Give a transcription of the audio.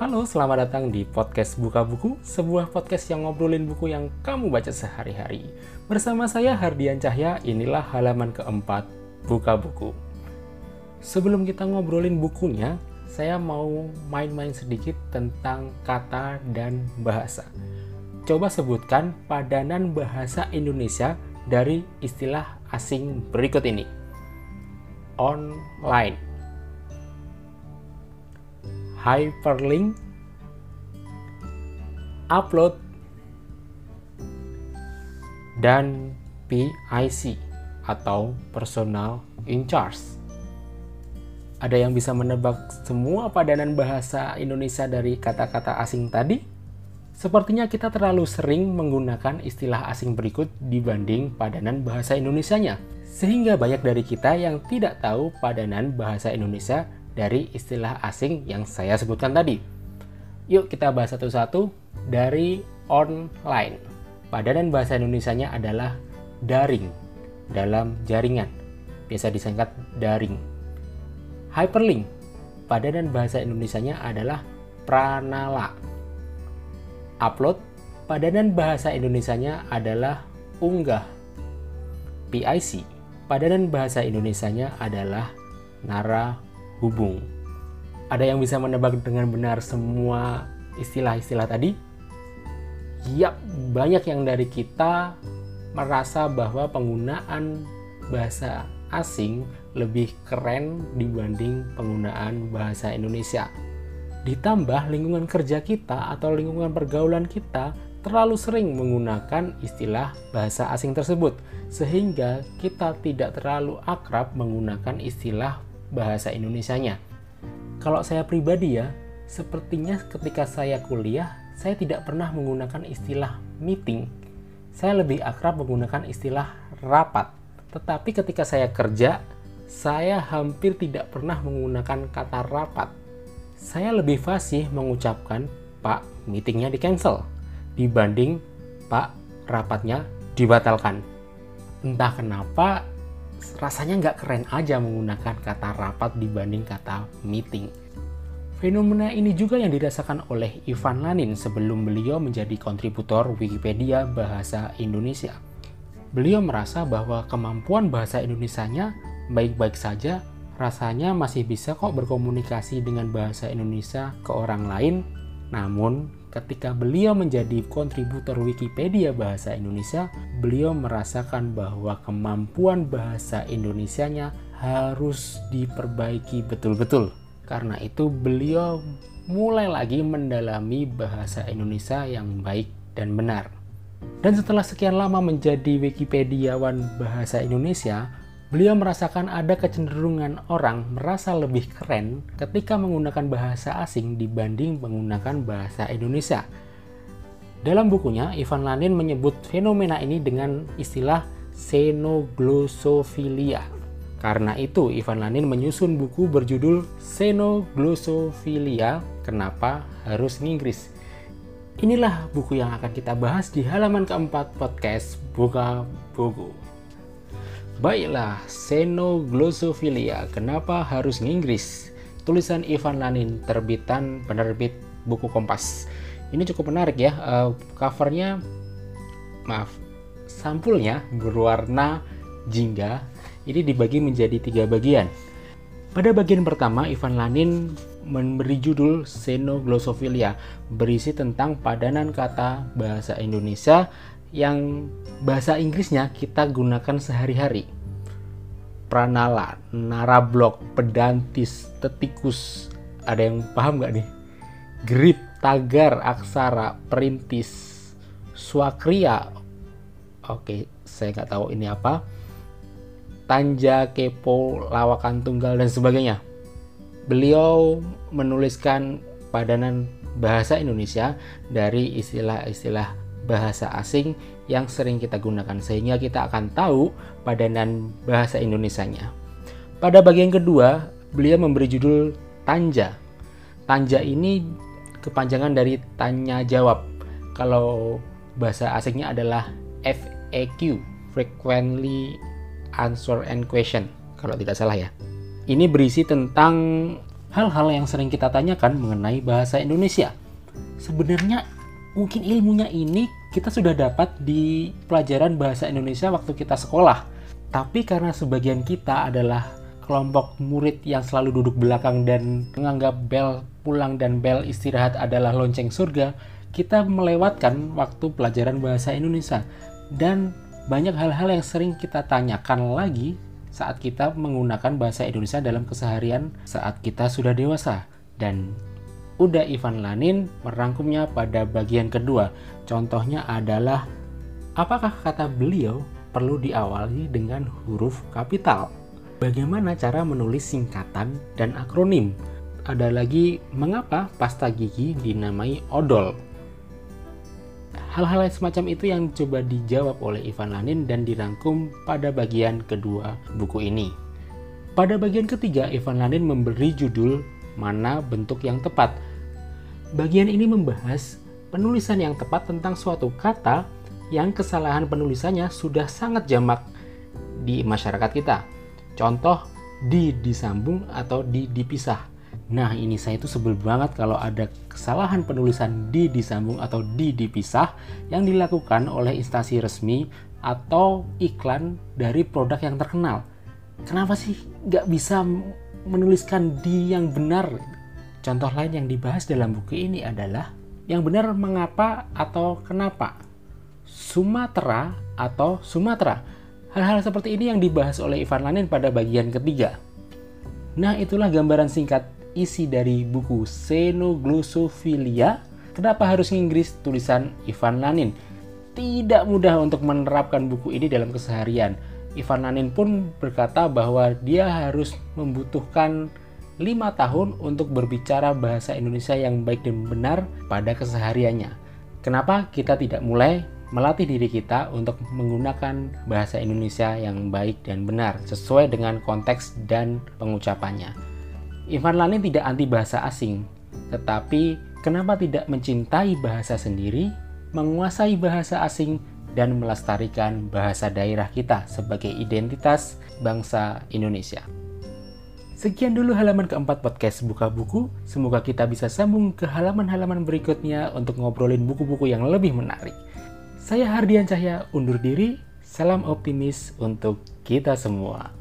Halo, selamat datang di podcast Buka Buku, sebuah podcast yang ngobrolin buku yang kamu baca sehari-hari. Bersama saya Hardian Cahya, inilah halaman keempat Buka Buku. Sebelum kita ngobrolin bukunya, saya mau main-main sedikit tentang kata dan bahasa. Coba sebutkan padanan bahasa Indonesia dari istilah asing berikut ini. Online hyperlink, upload, dan PIC atau personal in charge. Ada yang bisa menebak semua padanan bahasa Indonesia dari kata-kata asing tadi? Sepertinya kita terlalu sering menggunakan istilah asing berikut dibanding padanan bahasa Indonesianya. Sehingga banyak dari kita yang tidak tahu padanan bahasa Indonesia dari istilah asing yang saya sebutkan tadi. Yuk kita bahas satu-satu dari online. Padanan bahasa Indonesianya adalah daring dalam jaringan. Biasa disingkat daring. Hyperlink. Padanan bahasa Indonesianya adalah pranala. Upload. Padanan bahasa Indonesianya adalah unggah. PIC. Padanan bahasa Indonesianya adalah nara hubung. Ada yang bisa menebak dengan benar semua istilah-istilah tadi? Yap, banyak yang dari kita merasa bahwa penggunaan bahasa asing lebih keren dibanding penggunaan bahasa Indonesia. Ditambah lingkungan kerja kita atau lingkungan pergaulan kita terlalu sering menggunakan istilah bahasa asing tersebut, sehingga kita tidak terlalu akrab menggunakan istilah bahasa Indonesianya. Kalau saya pribadi ya, sepertinya ketika saya kuliah, saya tidak pernah menggunakan istilah meeting. Saya lebih akrab menggunakan istilah rapat. Tetapi ketika saya kerja, saya hampir tidak pernah menggunakan kata rapat. Saya lebih fasih mengucapkan Pak, meetingnya di cancel dibanding Pak, rapatnya dibatalkan. Entah kenapa rasanya nggak keren aja menggunakan kata rapat dibanding kata meeting. Fenomena ini juga yang dirasakan oleh Ivan Lanin sebelum beliau menjadi kontributor Wikipedia Bahasa Indonesia. Beliau merasa bahwa kemampuan bahasa Indonesianya baik-baik saja, rasanya masih bisa kok berkomunikasi dengan bahasa Indonesia ke orang lain, namun ketika beliau menjadi kontributor Wikipedia Bahasa Indonesia, beliau merasakan bahwa kemampuan bahasa Indonesianya harus diperbaiki betul-betul. Karena itu beliau mulai lagi mendalami bahasa Indonesia yang baik dan benar. Dan setelah sekian lama menjadi Wikipediawan bahasa Indonesia, Beliau merasakan ada kecenderungan orang merasa lebih keren ketika menggunakan bahasa asing dibanding menggunakan bahasa Indonesia. Dalam bukunya, Ivan Lanin menyebut fenomena ini dengan istilah xenoglosophilia. Karena itu, Ivan Lanin menyusun buku berjudul Xenoglosophilia, Kenapa Harus Inggris. Inilah buku yang akan kita bahas di halaman keempat podcast Buka Buku. Baiklah, Xenoglosophilia, kenapa harus nginggris? Tulisan Ivan Lanin, terbitan penerbit buku Kompas. Ini cukup menarik ya, uh, covernya, maaf, sampulnya berwarna jingga. Ini dibagi menjadi tiga bagian. Pada bagian pertama, Ivan Lanin memberi judul Xenoglosophilia, berisi tentang padanan kata bahasa Indonesia yang bahasa Inggrisnya kita gunakan sehari-hari. Pranala, narablok, pedantis, tetikus. Ada yang paham nggak nih? Grit, tagar, aksara, perintis, swakria. Oke, saya nggak tahu ini apa. Tanja, kepo, lawakan tunggal, dan sebagainya. Beliau menuliskan padanan bahasa Indonesia dari istilah-istilah bahasa asing yang sering kita gunakan sehingga kita akan tahu padanan bahasa Indonesianya. Pada bagian kedua, beliau memberi judul Tanja. Tanja ini kepanjangan dari tanya jawab. Kalau bahasa asingnya adalah FAQ, Frequently Answer and Question, kalau tidak salah ya. Ini berisi tentang hal-hal yang sering kita tanyakan mengenai bahasa Indonesia. Sebenarnya mungkin ilmunya ini kita sudah dapat di pelajaran bahasa Indonesia waktu kita sekolah. Tapi karena sebagian kita adalah kelompok murid yang selalu duduk belakang dan menganggap bel pulang dan bel istirahat adalah lonceng surga, kita melewatkan waktu pelajaran bahasa Indonesia. Dan banyak hal-hal yang sering kita tanyakan lagi saat kita menggunakan bahasa Indonesia dalam keseharian saat kita sudah dewasa. Dan udah Ivan Lanin merangkumnya pada bagian kedua. Contohnya adalah apakah kata beliau perlu diawali dengan huruf kapital? Bagaimana cara menulis singkatan dan akronim? Ada lagi mengapa pasta gigi dinamai odol? Hal-hal semacam itu yang coba dijawab oleh Ivan Lanin dan dirangkum pada bagian kedua buku ini. Pada bagian ketiga, Ivan Lanin memberi judul Mana Bentuk Yang Tepat. Bagian ini membahas penulisan yang tepat tentang suatu kata yang kesalahan penulisannya sudah sangat jamak di masyarakat kita. Contoh, di disambung atau di dipisah. Nah, ini saya itu sebel banget kalau ada kesalahan penulisan di disambung atau di dipisah yang dilakukan oleh instansi resmi atau iklan dari produk yang terkenal. Kenapa sih nggak bisa menuliskan di yang benar? Contoh lain yang dibahas dalam buku ini adalah yang benar mengapa atau kenapa. Sumatera atau Sumatera. Hal-hal seperti ini yang dibahas oleh Ivan Lanin pada bagian ketiga. Nah, itulah gambaran singkat isi dari buku Xenoglosophilia, kenapa harus Inggris tulisan Ivan Lanin? Tidak mudah untuk menerapkan buku ini dalam keseharian. Ivan Lanin pun berkata bahwa dia harus membutuhkan lima tahun untuk berbicara bahasa Indonesia yang baik dan benar pada kesehariannya. Kenapa kita tidak mulai melatih diri kita untuk menggunakan bahasa Indonesia yang baik dan benar sesuai dengan konteks dan pengucapannya? Ivan Lanin tidak anti bahasa asing, tetapi kenapa tidak mencintai bahasa sendiri, menguasai bahasa asing, dan melestarikan bahasa daerah kita sebagai identitas bangsa Indonesia. Sekian dulu halaman keempat podcast Buka Buku. Semoga kita bisa sambung ke halaman-halaman berikutnya untuk ngobrolin buku-buku yang lebih menarik. Saya Hardian Cahya undur diri. Salam optimis untuk kita semua.